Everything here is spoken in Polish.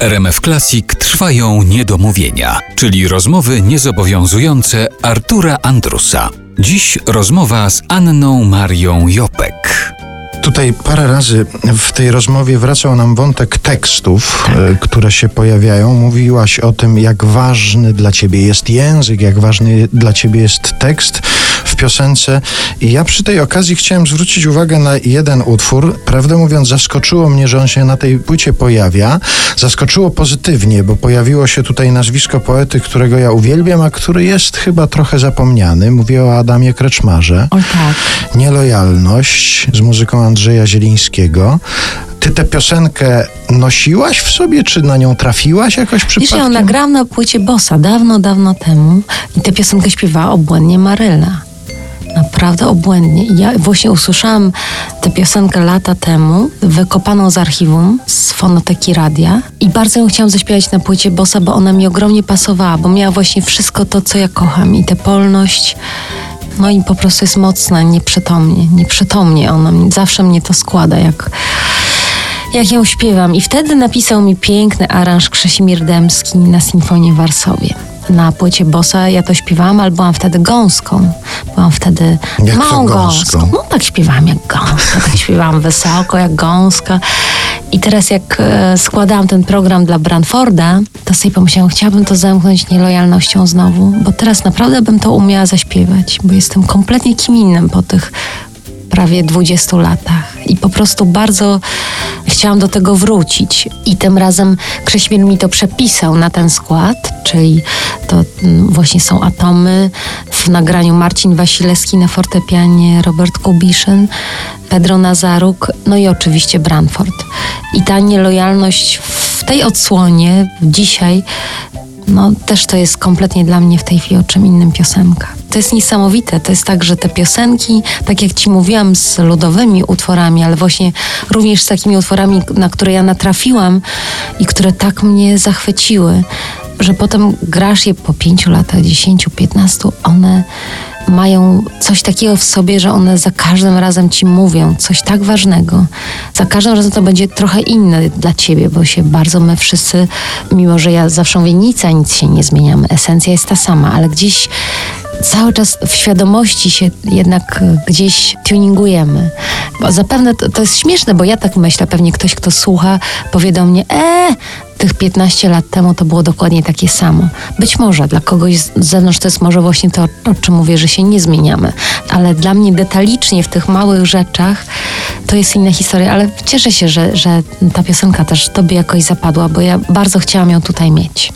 RMF Classic trwają niedomówienia, czyli rozmowy niezobowiązujące Artura Andrusa. Dziś rozmowa z Anną Marią Jopek. Tutaj parę razy w tej rozmowie wracał nam wątek tekstów, e, które się pojawiają. Mówiłaś o tym, jak ważny dla ciebie jest język, jak ważny dla ciebie jest tekst w piosence. I ja przy tej okazji chciałem zwrócić uwagę na jeden utwór. Prawdę mówiąc, zaskoczyło mnie, że on się na tej płycie pojawia. Zaskoczyło pozytywnie, bo pojawiło się tutaj nazwisko poety, którego ja uwielbiam, a który jest chyba trochę zapomniany. Mówię o Adamie Kreczmarze. O tak. Nielojalność z muzyką Andrzeja Zielińskiego. Ty tę piosenkę nosiłaś w sobie, czy na nią trafiłaś jakoś Wiesz, przypadkiem? ja ją nagrałam na płycie Bossa dawno, dawno temu i tę piosenkę śpiewała obłędnie Maryla. Naprawdę obłędnie. Ja właśnie usłyszałam tę piosenkę lata temu, wykopaną z archiwum, z fonoteki radia i bardzo ją chciałam zaśpiewać na płycie Bossa, bo ona mi ogromnie pasowała, bo miała właśnie wszystko to, co ja kocham i tę polność, no i po prostu jest mocna, nieprzytomnie, nieprzytomnie ona, zawsze mnie to składa, jak jak ją śpiewam. I wtedy napisał mi piękny aranż Krzesimir Dębski na Sinfonii w Warszawie. Na płycie Bossa ja to śpiewałam, ale byłam wtedy gąską. Byłam wtedy Jak małą gąską? gąską. No tak śpiewałam jak gąska, tak śpiewałam wysoko jak gąska. I teraz jak e, składałam ten program dla Branforda, to sobie pomyślałam, chciałabym to zamknąć nielojalnością znowu, bo teraz naprawdę bym to umiała zaśpiewać, bo jestem kompletnie kim innym po tych prawie 20 latach. I po prostu bardzo chciałam do tego wrócić. I tym razem Krześmir mi to przepisał na ten skład, czyli to mm, właśnie są atomy w nagraniu Marcin Wasilewski na fortepianie, Robert Kubiszyn, Pedro Nazaruk, no i oczywiście Branford. I ta nielojalność w tej odsłonie dzisiaj no też to jest kompletnie dla mnie w tej chwili o czym innym piosenka. To jest niesamowite. To jest tak, że te piosenki, tak jak ci mówiłam, z ludowymi utworami, ale właśnie również z takimi utworami, na które ja natrafiłam i które tak mnie zachwyciły, że potem grasz je po pięciu latach, dziesięciu, piętnastu, one mają coś takiego w sobie, że one za każdym razem ci mówią coś tak ważnego. Za każdym razem to będzie trochę inne dla ciebie, bo się bardzo my wszyscy, mimo że ja zawsze mówię nic, a nic się nie zmieniamy, esencja jest ta sama, ale gdzieś cały czas w świadomości się jednak gdzieś tuningujemy. Bo zapewne to, to jest śmieszne, bo ja tak myślę, pewnie ktoś, kto słucha, powie do mnie, e, tych 15 lat temu to było dokładnie takie samo. Być może dla kogoś z zewnątrz to jest może właśnie to, o czym mówię, że się nie zmieniamy. Ale dla mnie detalicznie w tych małych rzeczach to jest inna historia, ale cieszę się, że, że ta piosenka też tobie jakoś zapadła, bo ja bardzo chciałam ją tutaj mieć.